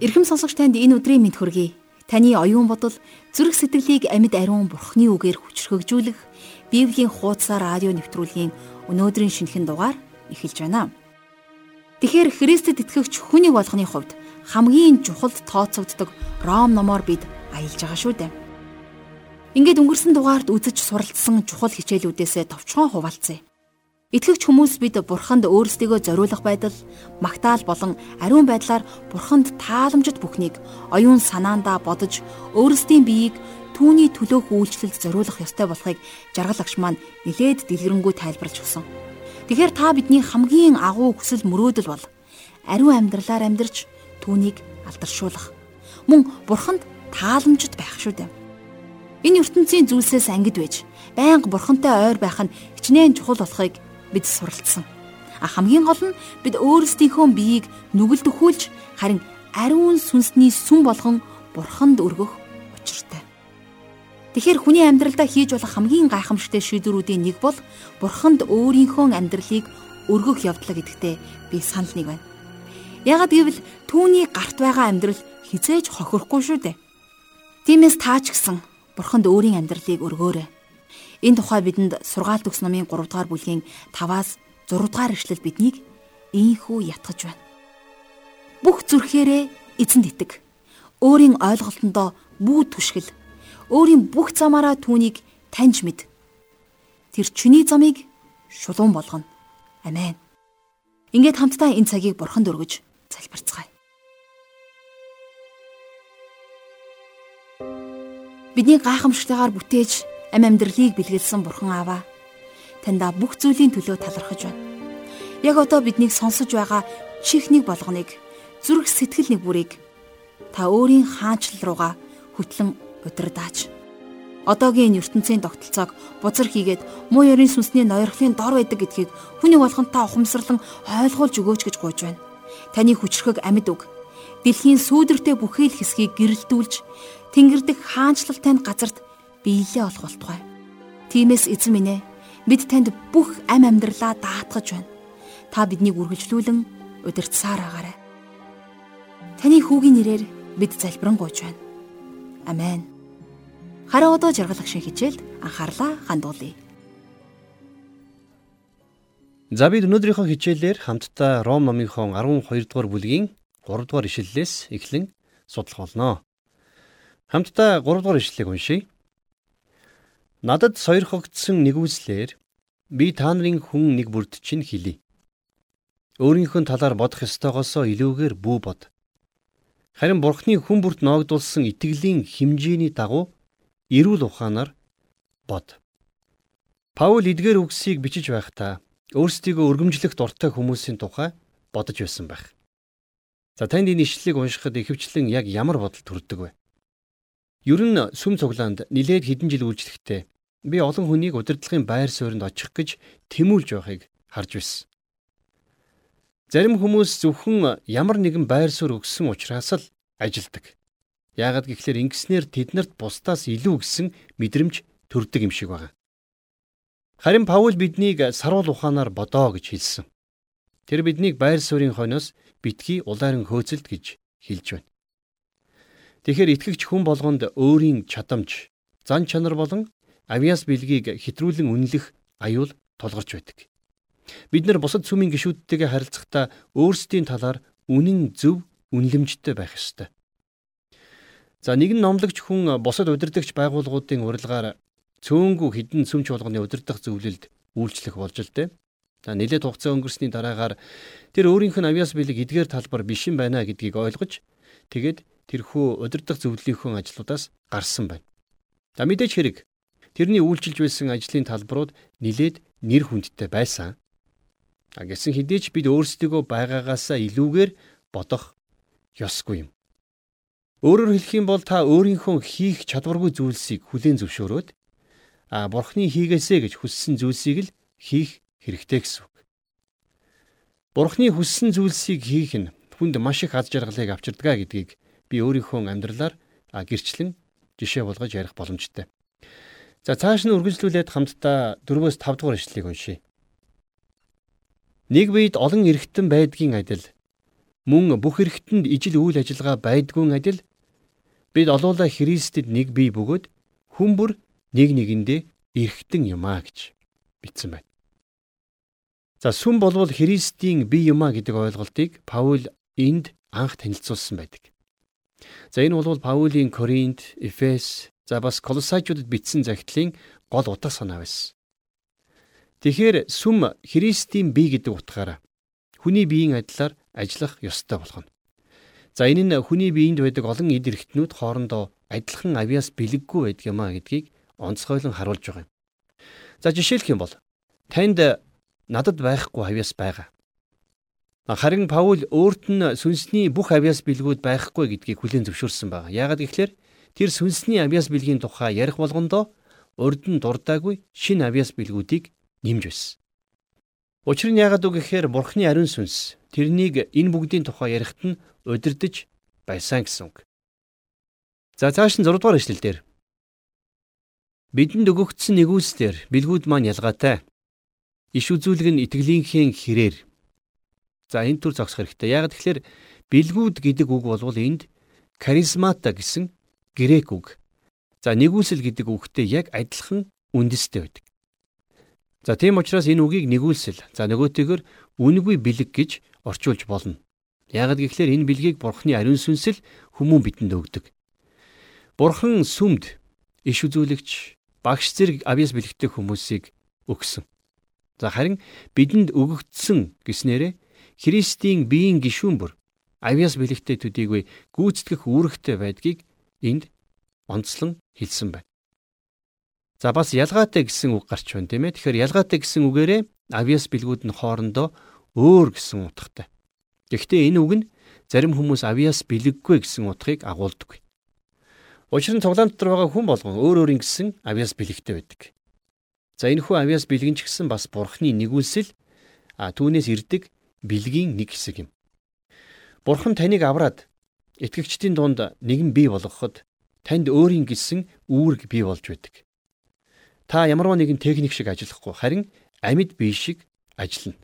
Ирхэм сонсогч танд энэ өдрийн мэд хүргэе. Таны оюун бодол зүрх сэтгэлийг амьд ариун бурхны үгээр хүчрхэгжүүлэх Библийн хуудас радио нэвтрүүлгийн өнөөдрийн шинэхэн дугаар эхэлж байна. Тэгэхээр Христэд итгэгч хүний болгоны хувьд хамгийн чухал тооцогддог Ром номоор бид аялж байгаа шүү дээ. Ингээд өнгөрсөн дугаард үзэж суралцсан чухал хичээлүүдээс товчхон хуваалцъя. Итгэгч хүмүүс бид бурханд өөрсдийгөө зориулах байдал, магтаал болон ариун байдлаар бурханд тааламжит бүхнийг оюун санаандаа бодож өөрсдийн биеийг түүний төлөөх үйлчлэлд зориулах ёстой болохыг жаргал агш маань нэлээд дэлгэрэнгүй тайлбарлаж өгсөн. Тэгэхээр та бидний хамгийн агуу хүсэл мөрөөдөл бол ариун амьдралаар амьдарч түүнийг алдаршуулах. Мөн бурханд тааламжит байх шүү дээ. Энэ ертөнцийн зүйлсээс ангид байж, байнга бурхантай ойр байх нь хичнээн чухал болохыг бид суралцсан. А хамгийн гол нь бид өөрсдийнхөө биеийг нүгэлд өхүүлж харин ариун сүнсний сүм болгон бурханд өргөх учиртай. Тэгэхээр хүний амьдралдаа хийж болох хамгийн гайхамшигтай шийдвэрүүдийн нэг бол бурханд өөрийнхөө амьдралыг өргөх явдлаа гэдэгтээ би санал нэг байна. Яагад гэвэл түүний гарт байгаа амьдрал хизээж хохирохгүй шүү дээ. Тиймээс таа ч гэсэн бурханд өөрийн амьдралыг өргөөрэй. Энэ тухай бидэнд сургаалт өгс номын 3 дугаар бүлгийн 5-аас 6 дугаар ишлэл биднийг ийхүү ятгах байна. Бүх зүрхээрээ эзэнд итэг. Өөрийн ойлголтондоо бүү түшгэл. Өөрийн бүх замаараа түүнийг таньж мэд. Тэр чиний замыг шулуун болгоно. Амен. Ингээд хамтдаа энэ цагийг бурханд өргөж залбирцгаая. Бидний гайхамшигтайгаар бүтээж Ам амьдралыг бэлгэлсэн бурхан ааваа таньда бүх зүйлийн төлөө талархаж байна. Яг одоо биднийг сонсож байгаа чихнийг болгоныг зүрх сэтгэл нэг бүрийг та өөрийн хаанчлал руугаа хөтлөн удирдаач. Одоогийн энэ ертөнцийн тогтолцоог бузар хийгээд муу ярийн сүнсний ноёрхлын дор байдаг гэдгийг хүний болгон та ухамсарлан ойлгуулж өгөөч гэж гуйж байна. Таны хүчрхэг амьд үг дэлхийн сүүдэртэй бүхэл хэсгийг гэрэлтүүлж тэнгэр дэх хаанчлалтай газарт биелээ олох болтугай. Тиймээс эзэн минь ээ бид танд бүх ам амьдралаа даатгаж байна. Та биднийг үргэлжлүүлэн удирдсаар агаарай. Таны хүүгийн нэрээр бид залбирanгуйч байна. Амен. Хараа одоо жаргалах шиг хичээлд анхаарлаа хандуулъя. За бид өнөөдрийнхөө хичээлээр хамтдаа Ром номынхон 12 дугаар бүлгийн 3 дугаар ишлэлээс эхлэн судлах болно. Хамтдаа 3 дугаар ишлэлийг уншийе. Надад сойрхогдсон нэгүслэр би та нарын хүн нэг бүрд чинь хэлий. Өөрийнхөө талаар бодох ёстойгоосоо илүүгээр бүү бод. Харин Бурхны хүн бүрт ноогдулсан итгэлийн хэмжээний дагуу эрүүл ухаанаар бод. Паул эдгээр үгсийг бичиж байхдаа өөрсдийгөө өргөмжлөх дуртай хүмүүсийн тухай бодож байсан байх. За танд энэ ишлэлийг уншихад ихэвчлэн яг ямар бодол төрдөг вэ? Ер нь сүм цуглаанд нилээд хэдэн жил үйлчлэхдээ би олон хүнийг удирдлагын байр суурьнд очих гэж тэмүүлж байхыг харж байсан. Зарим хүмүүс зөвхөн ямар нэгэн байр суурь өгсөн учраас л ажилдаг. Яагаад гэвэл ингэснээр тэднэрт бусдаас илүү гэсэн мэдрэмж төрдөг юм шиг байна. Харин Паул биднийг саруул ухаанаар бодоо гэж хэлсэн. Тэр биднийг байр суурийн хойноос битгий улаарын хөөцөлд гэж хэлж байна. Тэгэхээр итгэгч хүн болгонд өөрийн чадамж, зан чанар болон авиас бэлгийг хэтрүүлэн үнэлэх аюул тулгарч байдаг. Бид нар бусад сүмийн гишүүдтэйгээ харилцахдаа өөрсдийн талаар үнэн зөв үнэлэмжтэй байх ёстой. За нэгэн номлогч хүн бусад удирдахч байгууллагуудын урилгаар цөөнгүү хідэн сүмч болгоны удирдах зөвлөлд үйлчлэх болж л дээ. За нэлээд хугацаа өнгөрсний дараагаар тэр өөрийнх нь авиас бэлэг эдгээр талбар биш юм байна гэдгийг ойлгож тэгээд тэрхүү удирдах зөвлөлийнхөө ажлуудаас гарсан байна. За мэдээж хэрэг тэрний үйлчилж байсан ажлын талбарууд нилээд нэр хүндтэй байсан. А гэсэн хэдий ч бид өөрсдийгөө байгаагаасаа илүүгээр бодох ёсгүй юм. Өөрөөр хэлэх юм бол та өөрийнхөө хийх чадваргүй зүйлсийг хүлээн зөвшөөрөөд а бурхны хийгээсэ гэж хүссэн зүйлсийг л хийх хэрэгтэй гэсэн үг. Бурхны хүссэн зүйлсийг хийх нь хүнд маш их аз жаргалыг авчирдгаа гэдгийг би өөрийнхөө амьдралаар гэрчлэн жишээ болгож ярих боломжтой. За цааш нь үргэлжлүүлээд хамтдаа 4-өөс 5 дугаар ишлэлийг уншийе. Нэг үед олон эргэтэн байдгийн адил мөн бүх хэрэгтэнд ижил үйл ажиллагаа байдгүй адил бид олоола Христэд нэг бие бөгөөд хүн бүр нэг нэгэндээ эргэтэн юмаа гэж бичсэн байна. За сүм болвол Христийн бие юмаа гэдэг ойлголтыг Паул энд анх танилцуулсан байдаг. За энэ бол Паулийн Коринт, Эфес, за бас Колосажуудад бичсэн захидлын гол утга санаа байсан. Тэгэхээр сүм Христийн бие гэдэг утгаараа хүний биеийн адилаар ажиллах ёстой болгоно. За энэ нь хүний биеинд байдаг олон эд эрхтнүүд хоорондоо адилхан авиас бэлэггүй байдаг юм а гэдгийг онцгойлон харуулж байгаа юм. За жишээлх юм бол танд надад байхгүй авиас байгаа. Харин Паул өөрт нь сүнсний бүх авиас бэлгүүд байхгүй гэдгийг хүлээн зөвшөөрсөн байна. Яагаад гэвэл тэр сүнсний авиас бэлгийн тухай ярих болгондоо урд нь дурдаагүй шинэ авиас бэлгүүдийг нэмж байсан. Учир нь яагаад үг гэхээр Бурхны ариун сүнс тэрнийг энэ бүгдийн тухай ярихт нь удирдах байсан гэсэн үг. За цааш нь 6 дугаар эшлэл дээр бидэнд өгөгдсөн нэгүслэр бэлгүүд маань ялгаатай. Иш үзүүлэг нь итгэлийнхээ хэрээр. За энэ төр зогсох хэрэгтэй. Яагаад тэгэхээр бэлгүүд гэдэг үг бол энд каризмата гэсэн грек үг. За нэгүсэл гэдэг үгтэй яг адилхан үндэстэй байдаг. За тийм учраас энэ үгийг нэгүүлсэл за нөгөөтэйгөр үнгүй бэлэг гэж орчуулж болно. Яагад гэвэл энэ бэлгийг Бурхны ариун сүнсэл хүмүүн бидэнд өгдөг. Бурхан сүмд иш үзүүлэгч багш зэрэг авьяас бэлэгтэй хүмүүсийг өгсөн. За харин бидэнд өгөгдсөн гэснээрээ Христийн биеийн гишүүн бүр авьяас бэлэгтэй төдийгүй гүйцэтгэх үүрэгтэй байдгийг энд онцлон хэлсэн байна. За бас ялгаатай гэсэн үг гарч байна тийм ээ. Тэгэхээр ялгаатай гэсэн үгээрээ авиас бэлгүүд нь хоорондоо өөр гэсэн утгатай. Гэхдээ энэ үг нь зарим хүмүүс авиас бэлэггүй гэсэн утгыг агуулдаг. Учир нь тоглоом дотор байгаа хүн болгон өөр өөр ингэсэн авиас бэлэгтэй байдаг. За энэ хүү авиас бэлгэн ч гэсэн бас бурхны нэгүүлсэл а түүнээс ирдэг бэлгийн нэг хэсэг юм. Бурхан таныг авраад итгэгчдийн дунд нэгэн бий болгоход танд өөрийн гэсэн үүрэг бий болж байдаг. Та ямарваа нэгэн техник шиг ажиллахгүй харин амьд бие шиг ажиллана.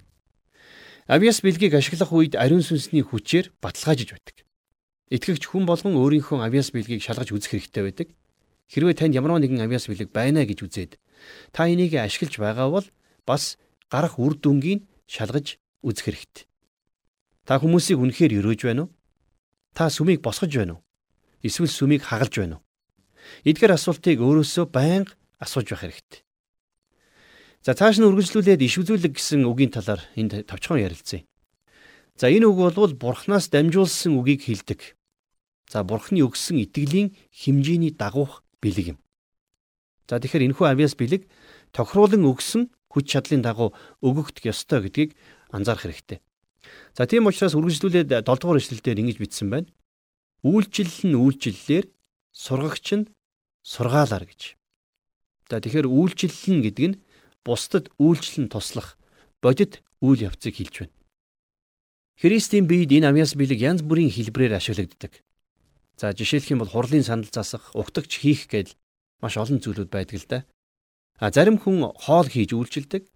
Авиас бэлгийг ашиглах үед ариун сүнсний хүчээр баталгаажиж байдаг. Итгэгч хүн болгон өөрийнхөө авиас бэлгийг шалгаж үзэх хэрэгтэй байдаг. Хэрвээ танд ямарваа нэгэн авиас бэлэг байна гэж үзээд та энийг ашиглаж байгаа бол бас гарах үр дүнгийн шалгаж үзэх хэрэгтэй. Та хүмүүсийг үнэхээр өрөөж байна уу? Та сүмийг босгож байна уу? Эсвэл сүмийг хагалж байна уу? Эдгээр асуултыг өөрөөсөө байнга асууж байх хэрэгтэй. За цааш нь үргэлжлүүлээд иш үзүүлэг гэсэн үгийн талаар энд товчхон ярилцъя. За энэ үг бол бурхнаас дамжуулсан үгийг хэлдэг. За бурхны өгсөн итгэлийн хэмжээний дагуух бэлэг юм. За тэгэхээр энэхүү авиас бэлэг тохируулан өгсөн хүч чадлын дагуу өгөгдөх ёстой гэдгийг анзаарах хэрэгтэй. За тийм учраас үргэлжлүүлээд 7 дугаар эшлэлдэр ингэж бичсэн байна. Үйлчлэл нь үйлчлэлээр сургагч нь сургаалаар гэж. За тэгэхээр үйлчлэл нь гэдэг нь бусдад үйлчлэн туслах бодит үйл явцыг хэлж байна. Христийн биед энэ амьяас бэлэг янз бүрийн хэлбрээр ашиглагддаг. За жишээлх юм бол хурлын сандал засах, угтагч хийх гээд маш олон зүйлүүд байдаг л да. А зарим хүн хоол хийж үйлчилдэг.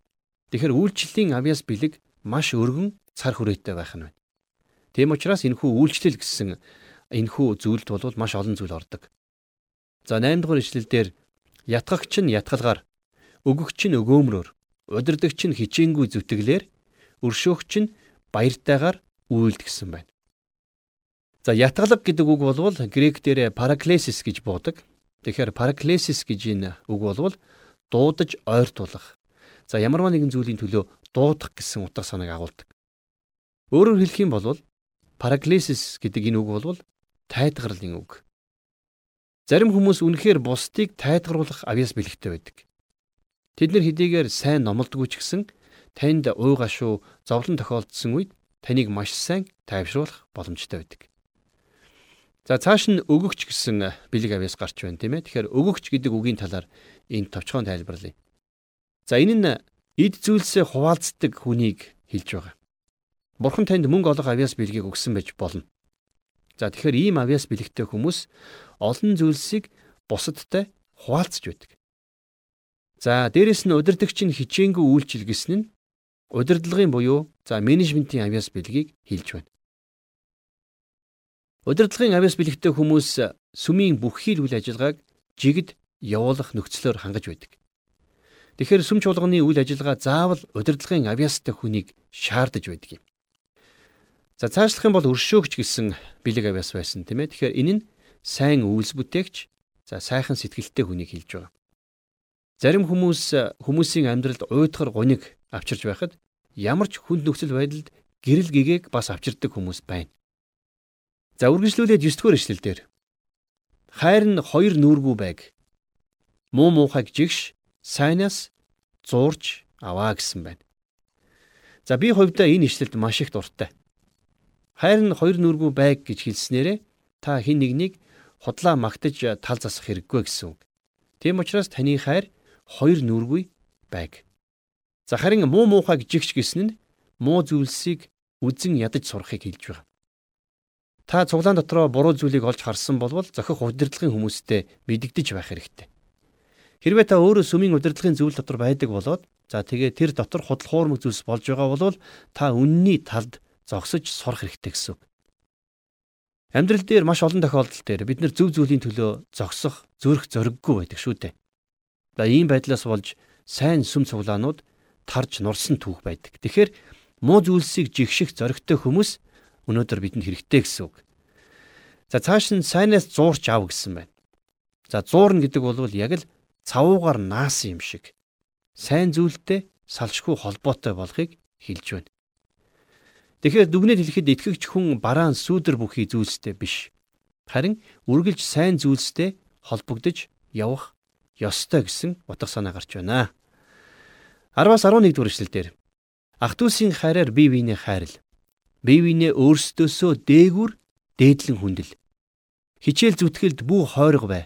Тэгэхээр үйлчлэлийн авьяас бэлэг маш өргөн цар хүрээтэй байх нь байна. Тийм учраас энэхүү үйлчлэл гэсэн энэхүү зүйлд бол маш олон зүйл ордог. За 8 дугаар ишлэлдэр Ятгагч нь ятгалгаар, өгөгч нь өгөөмрөөр, удирдагч нь хичээнгүй зүтгэлээр, өршөөгч нь баяртайгаар үйлдгсэн байна. За ятгалаг гэдэг үг болвол грек дээр параклесис гэж буудаг. Тэгэхээр параклесис гэж энэ үг болвол дуудаж ойртуулах. За ямарваа нэгэн зүйлийн төлөө дуудах гэсэн утга санааг агуулдаг. Өөрөөр хэлэх юм бол параклесис гэдэг энэ үг болвол тайтгарлын үг. Зарим хүмүүс үнэхээр бусдыг тайтгаруулах авьяас бэлэгтэй байдаг. Тэд нар хэдийгээр сайн номлодгүй ч гэсэн танд ууга шүү зовлон тохиолдсон үед таныг маш сайн тайвшруулах боломжтой байдаг. За цааш нь өгөгч гэсэн бэлэг авьяас гарч байна тийм ээ. Тэгэхээр өгөгч гэдэг үгийн талаар энд товчхон тайлбарлая. За энэ нь эд зүйлсээ хуваалцдаг хүнийг хэлж байгаа. Бурхан танд мөнгө олох авьяас бэлгийг өгсөн байж болно. За тэгэхээр ийм авьяас бэлэгтэй хүмүүс олон зүйлсийг бусадтай хуваалцж байдаг. За дээрэс нь удирдагч нь хичээнгүй үйлчил гэсэн нь удирдлагын буюу за менежментийн авьяас бэлгийг хэлж байна. Удирдлагын авяас бэлэгтэй хүмүүс сүмийн бүх хил үйл ажиллагааг жигд явуулах нөхцлөөр хангаж байдаг. Тэгэхээр сүм чуулганы үйл ажиллагаа заавал удирдлагын авяастай хүнийг шаардаж байдаг юм. За цаашлах юм бол өршөөгч гэсэн бэлэг авяас байсан тийм ээ. Тэгэхээр энэ нь сайн үйлс бүтээгч за сайхан сэтгэлтэй хүнийг хэлж байгаа. Зарим хүмүүс хүмүүсийн амьдралд уйдгар гуниг авчирч байхад ямар ч хүнд нөхцөл байдалд гэрэл гэгээг бас авчирдаг хүмүүс байна. За үргэлжлүүлээд 9 дугаар эшлэлдэр хайр нь хоёр нүүргүй байг. Муу муухайг жигш сайнаас зуурч аваа гэсэн байна. За би хувьдаа энэ ишлэлд маш их дуртай. Хайр нь хоёр нүргүй байг гэж хэлснээрээ та хин нэгнийг худлаа магтаж тал засах хэрэггүй гэсэн үг. Тийм учраас таны хайр хоёр нүргүй байг. За харин муу муухайг жигч гэсэн нь муу зүйлсийг үзен ядаж сурахыг хэлж байгаа. Та цуглаан дотроо буруу зүйлийг олж харсан болвол зохих удирдлагын хүмүүстэй мэдэгдэж байх хэрэгтэй. Хэрвээ та өөрөө сүмийн удирдлагын зүйл дотор байдаг болоод за тэгээ тэр дотор худал хуурмаг зүйлс болж байгаа бол та үнний талд зогсож сурах хэрэгтэй гэсэн үг. Амьдрал дээр маш олон тохиолдол дээр бид нар зөв зүйлийн төлөө зогсох зүрх зориггүй байдаг шүү дээ. За ийм байдлаас болж сайн сүм цуглаанууд тарж нурсан түүх байдаг. Тэгэхээр муу зүйлсийг жигших зоригтой хүмүүс өнөөдөр бидэнд хэрэгтэй гэсэн үг. За цааш нь сайнаас зуурч ав гэсэн байна. За зуурна гэдэг бол яг л цавуугаар наасан юм шиг сайн зүйлтэй салшгүй холбоотой болохыг хэлж байна. Тэгэхээр дүгнэлт хэлэхэд итгэгч хүн бараан сүүдэр бүхий зүйлстэй биш. Харин үргэлж сайн зүйлстэй холбогдож явах ёстой гэсэн утга санаа гарч байна. 10-аас 11 дугаар эшлэлдэр ах トゥ усийн хайраар бие биенээ хайрл. Бие биенээ өөрсдөөсөө дээгүр дээдлэн хүндэл. Хичээл зүтгэлд бүү хойрог бай.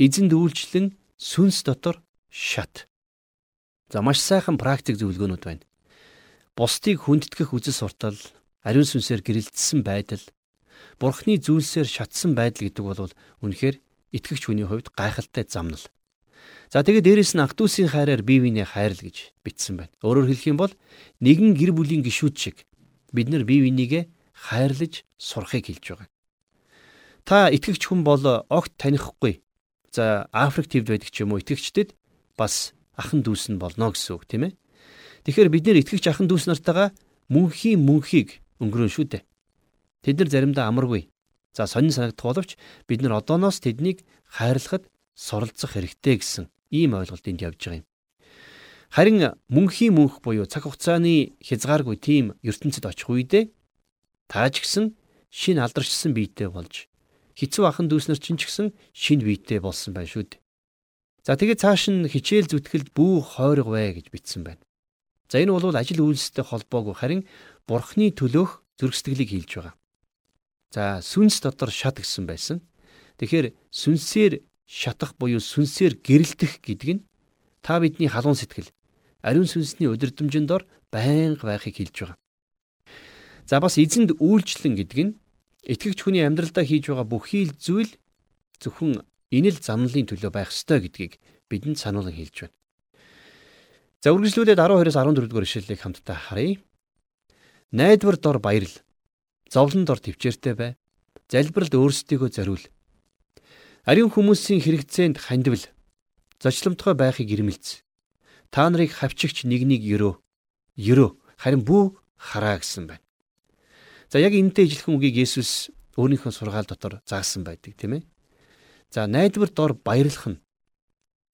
Эзэнд үйлчлэн сүнс дотор шат. За маш сайхан практик зөвлөгөөнүүд байна. Бусдыг хүндэтгэх үзэл суртал, ариун сүнсээр гэрэлтсэн байдал, бурхны зүйлсээр шатсан байдал гэдэг бол үнэхээр итгэгч хүний хувьд гайхалтай замнал. За тэгээд дээрэс нь ах トゥ усийн хайраар бие биенээ хайрл гэж бичсэн байна. Өөрөөр хэлэх юм бол нэгэн гэр бүлийн гишүүд шиг бид нар бие бинийгээ хайрлаж сурахыг хэлж байгаа. Та итгэгч хүн бол огт танихгүй За Африк тивд байдаг ч юм уу итгэгчдэд бас ахан дүүс нь болно гэсэн үг тийм ээ. Тэгэхээр бид нэр итгэгч ахан дүүс нартайгаа мөнхийн мөнхийг өнгөрөн шүү дээ. Тэд нар заримдаа амаргүй. За сонин санагдах боловч бид нар одооноос тэднийг хайрлахад суралцах хэрэгтэй гэсэн ийм ойлголт энд явж байгаа юм. Харин мөнхийн мөнх буюу цаг хугацааны хязгааргүй тийм ертөнцид очих үедээ тааж гисэн шин алдаршсан биетэй болж хэцүү ахан дүүснэр чинь ч гэсэн шинэ биетэй болсон байна шүү дээ. За тэгээд цааш нь хичээл зүтгэлд бүү хойрог бай гэж бичсэн байна. За энэ бол ажил үйлстэй холбоогүй харин бурхны төлөөх зүрх сэтгэлийг хэлж байгаа. За сүнс дотор шат гэсэн байсан. Тэгэхээр сүнсээр шатах буюу сүнсээр гэрэлтэх гэдэг нь та бидний халуун сэтгэл ариун сүнсний удирдамжинд дор байнга байхыг хэлж байгаа. За бас эзэнд үйлчлэн гэдэг нь Итгэгч хүний амьдралдаа хийж байгаа бүхий л зүйл зөвхөн энэ л замналын төлөө байх ёстой гэдгийг бидэнд сануулсан хэлж байна. За үргэлжлүүлээд 12-оос 14 дугаар ишлэлийг хамтдаа харъя. Найдвар дор баярл. Зовлон дор төвчээртэй бай. Залбиралд өөрсдийгөө зориул. Ариун хүмүүсийн хэрэгцээнд хандвал зочломтгой байхыг ирмэлц. Та нарыг хавчигч нэгнийг ерөө. Ерөө харин бүү хараа гэсэн байна. За яг энэтэй ижилхэн үгийг Есүс өөрийнхөө сургаал дотор заасан байдаг тийм ээ. За найдвар дор баярлах нь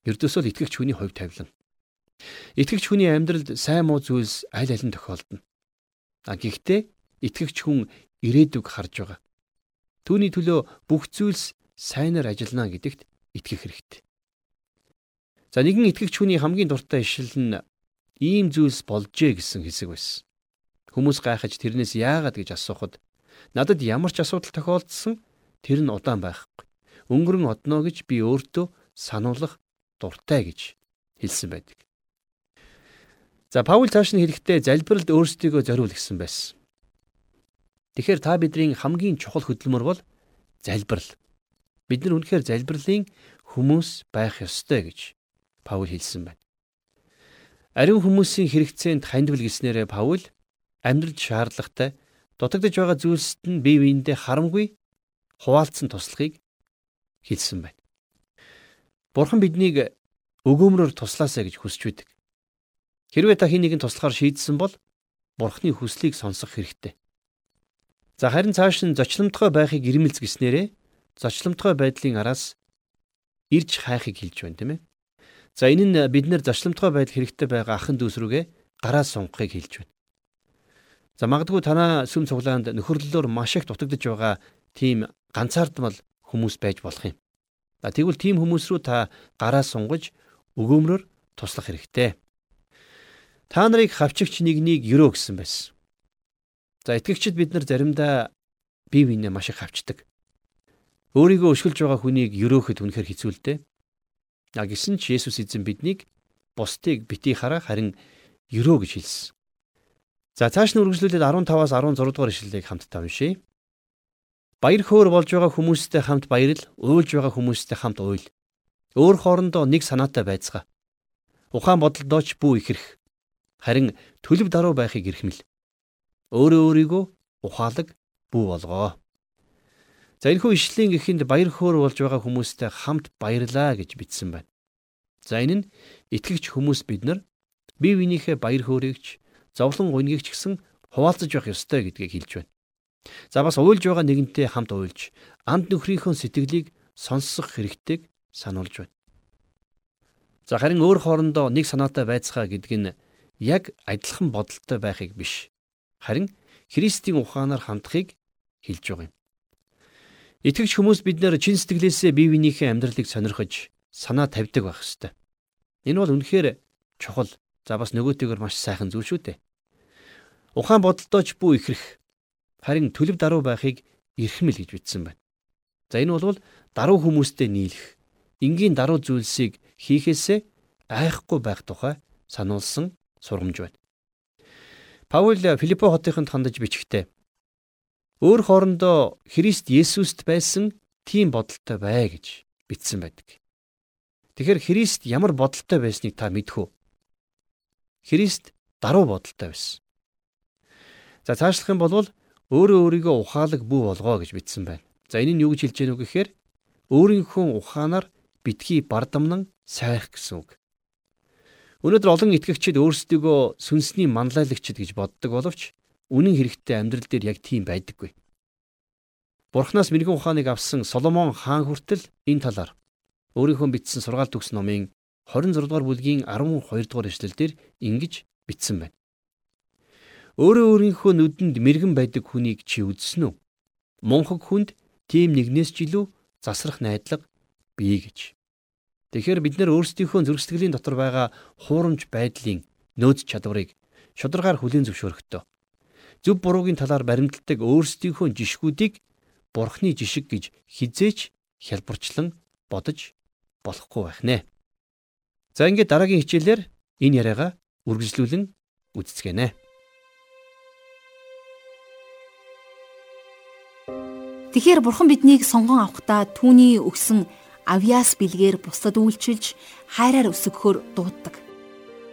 ердөөсөө л итгэгч хүний хувь тавилан. Итгэгч хүний амьдралд сайн муу зүйлс аль нь тохиолдно. А гэхдээ итгэгч хүн ирээдүг харж байгаа. Түүний төлөө бүх зүйлс сайнаар ажиллана гэдэгт итгэх хэрэгтэй. За нэгэн итгэгч хүний хамгийн дуртай ишил нь ийм зүйлс болжээ гэсэн хэсэг байсан. Хүмүүс гайхаж тэрнээс яагаад гэж асуухад надад ямар ч асуудал тохиолдсон тэр нь удаан байхгүй. Өнгөрөн одно гэж би өөртөө сануулах дуртай гэж хэлсэн байдаг. За Паул цааш нь хэлэхдээ залбиралд өөрсдийгөө зориул гэсэн байсан. Тэгэхээр та бидний хамгийн чухал хөдөлмөр бол залбирал. Бид нар үнэхээр залбирлын хүмүүс байх ёстой гэж Паул хэлсэн байна. Ариун хүмүүсийн хэрэгцээнд хандвал гэснээрээ Паул амьдрал шаардлагатай дутагдж байгаа зүйлсэд нь бие биендээ харамгүй хуваалцсан туслахыг хэлсэн байна. Бурхан биднийг өгөөмрөөр туслаасаа гэж хүсч байдаг. Хэрвээ та хин нэгэн туслахаар шийдсэн бол Бурханы хүслийг сонсох хэрэгтэй. За харин цааш нь зочломтгой байхыг ирмэлз гиснээрээ зочломтгой байдлын араас ирж хайхыг хэлж байна тийм ээ. За энэ нь бид нэр зочломтгой байдал хэрэгтэй байгаа ахын дүүс рүүгээ гараа сунгахыг хэлж байна. За магадгүй танаа сүм цуглаанд нөхөрлөлөөр маш их дутагдж байгаа тийм ганцаардмал хүмүүс байж болох юм. За тэгвэл тийм хүмүүс рүү та гараа сунгаж өгөөмрөөр туслах хэрэгтэй. Та нарыг хавчигч нэгнийг өрөө гэсэн байсан. За итгэгчид бид нар заримдаа бие биенээ маш их хавчдаг. Өөрийгөө өшгөлж байгаа хүнийг өрөөхөд үнэхэр хэцүү л дээ. А гисэн ч Есүс эзэн биднийг бусдыг бити хараа харин өрөө гэж хэлсэн. За цааш нь үргэлжлүүлээд 15-аас 16 дугаар ишлэлийг хамтдаа уншийе. Баяр хөөр болж байгаа хүмүүстэй хамт баярл, уйлж байгаа хүмүүстэй хамт уйл. Өөр хоорондоо нэг санаатай байцгаа. Ухаан бодолдооч бүү ихэрх. Харин төлөв даруй байхыг эрхмэл. Өөрөө өөрийгөө ухаалаг бүү болгоо. За энэхүү ишлийн гэхэнд баяр хөөр болж байгаа хүмүүстэй хамт баярлаа гэж бичсэн байна. За энэ нь итгэгч хүмүүс бид нар бие биенийхээ баяр хөөрөгч зовлон гунгийг ч гэсэн хуваалцаж явах ёстой гэдгийг хэлж байна. За бас уйлж байгаа нэгэнтэй хамт уйлж, анд нөхрийнхөө сэтгэлийг сонсох хэрэгтэйг сануулж байна. За харин өөр хоорондоо нэг санаатай байцгаа гэдэг нь яг адилхан бодолтой байхыг биш. Харин Христийн ухаанаар хандахыг хэлж байгаа юм. Итгэгч хүмүүс бид нэр чин сэтгэлээсээ бие биенийхээ амьдралыг сонирхож санаа тавьдаг байх ёстой. Энэ бол үнэхээр чухал. За бас нөгөөтэйгөр маш сайхан зүйл шүү дээ. Ухаан бодолдооч бүү ихрэх харин төлөв даруй байхыг эрхмэл гэж бичсэн байна. За энэ бол даруй хүмүүстэй нийлэх, энгийн даруй зүйлсийг хийхээсээ айхгүй байх тухай сануулсан сургамж байна. Паул Филиппо хотынд хандаж бичгтээ өөр хоорондоо Христ Есүст байсан тийм бодолтой бай гэж бичсэн байдаг. Тэгэхээр Христ ямар бодолтой байсныг та мэдэх үү? Христ даруй бодолтой байсан. За цаашлах юм бол өөрөө өөрийгөө ухаалаг бүү болгоо гэж бичсэн байна. За энэ нь юу гэж хэлж гэнэ үг гэхээр өөрийнхөө ухаанаар битгий бардамнан сайх гэсэн үг. Өнөөдөр олон итгэгчид өөрсдийгөө сүнсний манлайлагчид гэж боддог боловч үнэн хэрэгтээ амьдрал дээр яг тийм байдаггүй. Бурханаас мэрэгэн ухааныг авсан Соломон хаан хүртэл энэ талаар өөрийнхөө бичсэн сургаалт төгс номын 26 дугаар бүлгийн 12 дугаар эшлэлдэр ингэж бичсэн байна. Өөрөө өөрийнхөө нүдэнд мэрэгэн байдаг хүнийг чи үзсэн үү? Мунхаг хүнд тийм нэгнээс ч илүү засрах найдлага бий гэж. Тэгэхээр бид нэр өөрсдийнхөө зүрх сэтгэлийн дотор байгаа хуурамч байдлын нөөц чадварыг шударгаар хүлээн зөвшөөрөхдөө зөв буруугийн талаар баримталдаг өөрсдийнхөө жишгүүдийг бурхны жишг гэж хизээч хялбарчлан бодож болохгүй байх нэ. За ингээд дараагийн хичээлээр энэ яриагаа үргэлжлүүлэн үздэцгэнэ. Тэгэхээр бурхан биднийг сонгон авахдаа түүний өгсөн авьяас бэлгээр бусдад үйлчилж хайраар өсгөхөөр дууддаг.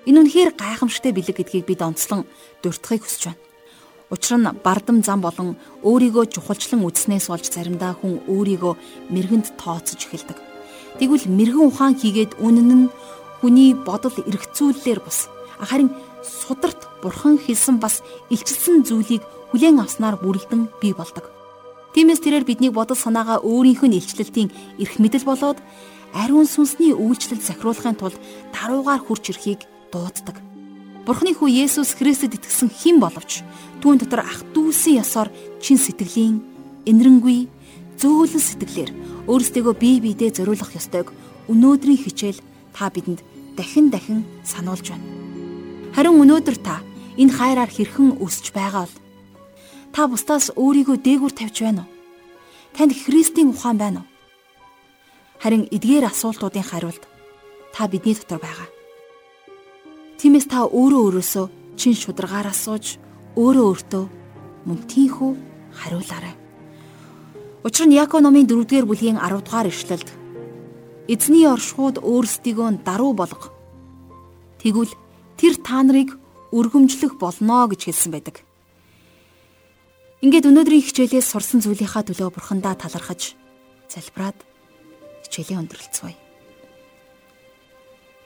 Энэ үнэхээр гайхамшигтай бэлэг гэдгийг бид онцлон дуртахыг хүсэж байна. Учир нь бардам зам болон өөрийгөө чухалчлан үзснээс болж заримдаа хүн өөрийгөө мэрэгэнд тооцож эхэлдэг. Тэгвэл мэрэгэн ухаан хийгээд үнэн нь хүний бодол эргцүүлэлээр бус. Харин сударт бурхан хэлсэн бас илчилсэн зүйлийг хүлээн авснаар бүрэлдэн бий болдог. Тиймээс тэрээр бидний бодол санаагаа өөрийнх нь илчлэлтийн эрх мэдэл болоод ариун сүнсний үйлчлэл захируулахын тулд даруугаар хурж ирэхийг дууддаг. Бурхны хүү Есүс Христэд итгэсэн хэн боловч түүн дотор ах дүүсийн ёсоор чин сэтгэлийн энэрэнгүй зөөлөн сэтгэлээр өөрсдөө бие биедээ зориулах ёстойг өнөөдрийн хичээл та бидэнд дахин дахин сануулж байна. Харин өнөөдөр та энэ хайраар хэрхэн өсөж байгаа бол Та бусдаас өөрийгөө дээгүүр тавьж байна уу? Танд Христийн ухаан байна уу? Харин эдгээр асуултуудын хариулт та бидний дотор байгаа. Тиймээс та өөрөө өөрөөсөө чин шударгаар асууж өөрөө өөртөө мөн тийхүү хариулаарай. Учир нь Яаков номын 4-р бүлгийн 10 дугаар ишлэлд эзний оршихуд өөрсдийгөө даруй болго. Тэгвэл тэр та нарыг өргөмжлөх болно гэж хэлсэн байдаг. Ингээд өнөөдрийн хичээлээс сурсан зүйлийнхаа төлөө бурхандаа талархаж залбираад хичээлээ өндөрлөцгөөе.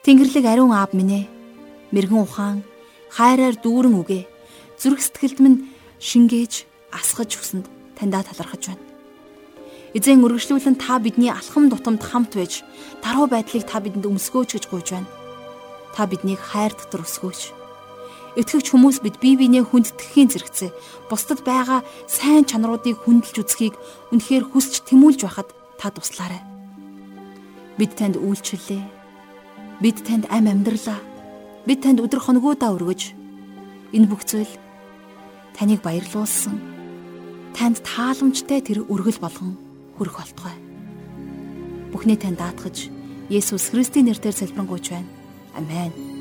Тэнгэрлэг ариун аав минь ээ. Мэргэн ухаан хайраар дүүрэн үгээ. Зүрх сэтгэлд минь шингээж асгаж хүсэнд таньдаа талархаж байна. Эзэн өргөжлүүлэн та бидний алхам тутамд хамт байж даруй байдлыг та бидэнд өмсгөөч гэж гуйж байна. Та биднийг хайр дотор өсгөөч. Итгэвч хүмүүс бид бие биенээ хүнддэхийн зэрэгцээ бусдад байгаа сайн чанаруудыг хүндэлж үзхийг үнэхээр хүсч тэмүүлж байхад та туслаарай. Бид танд үйлчлэлээ. Бид танд ам амьдралаа. Бид танд өдөр хоногудаа өргөж энэ бүх зүйл таныг баярлуулсан. Танд тааламжтай тэр өргөл болгон хүрэх болтугай. Бүхний тань даатгаж Есүс Христийн нэрээр залбирanгуйч байна. Амен.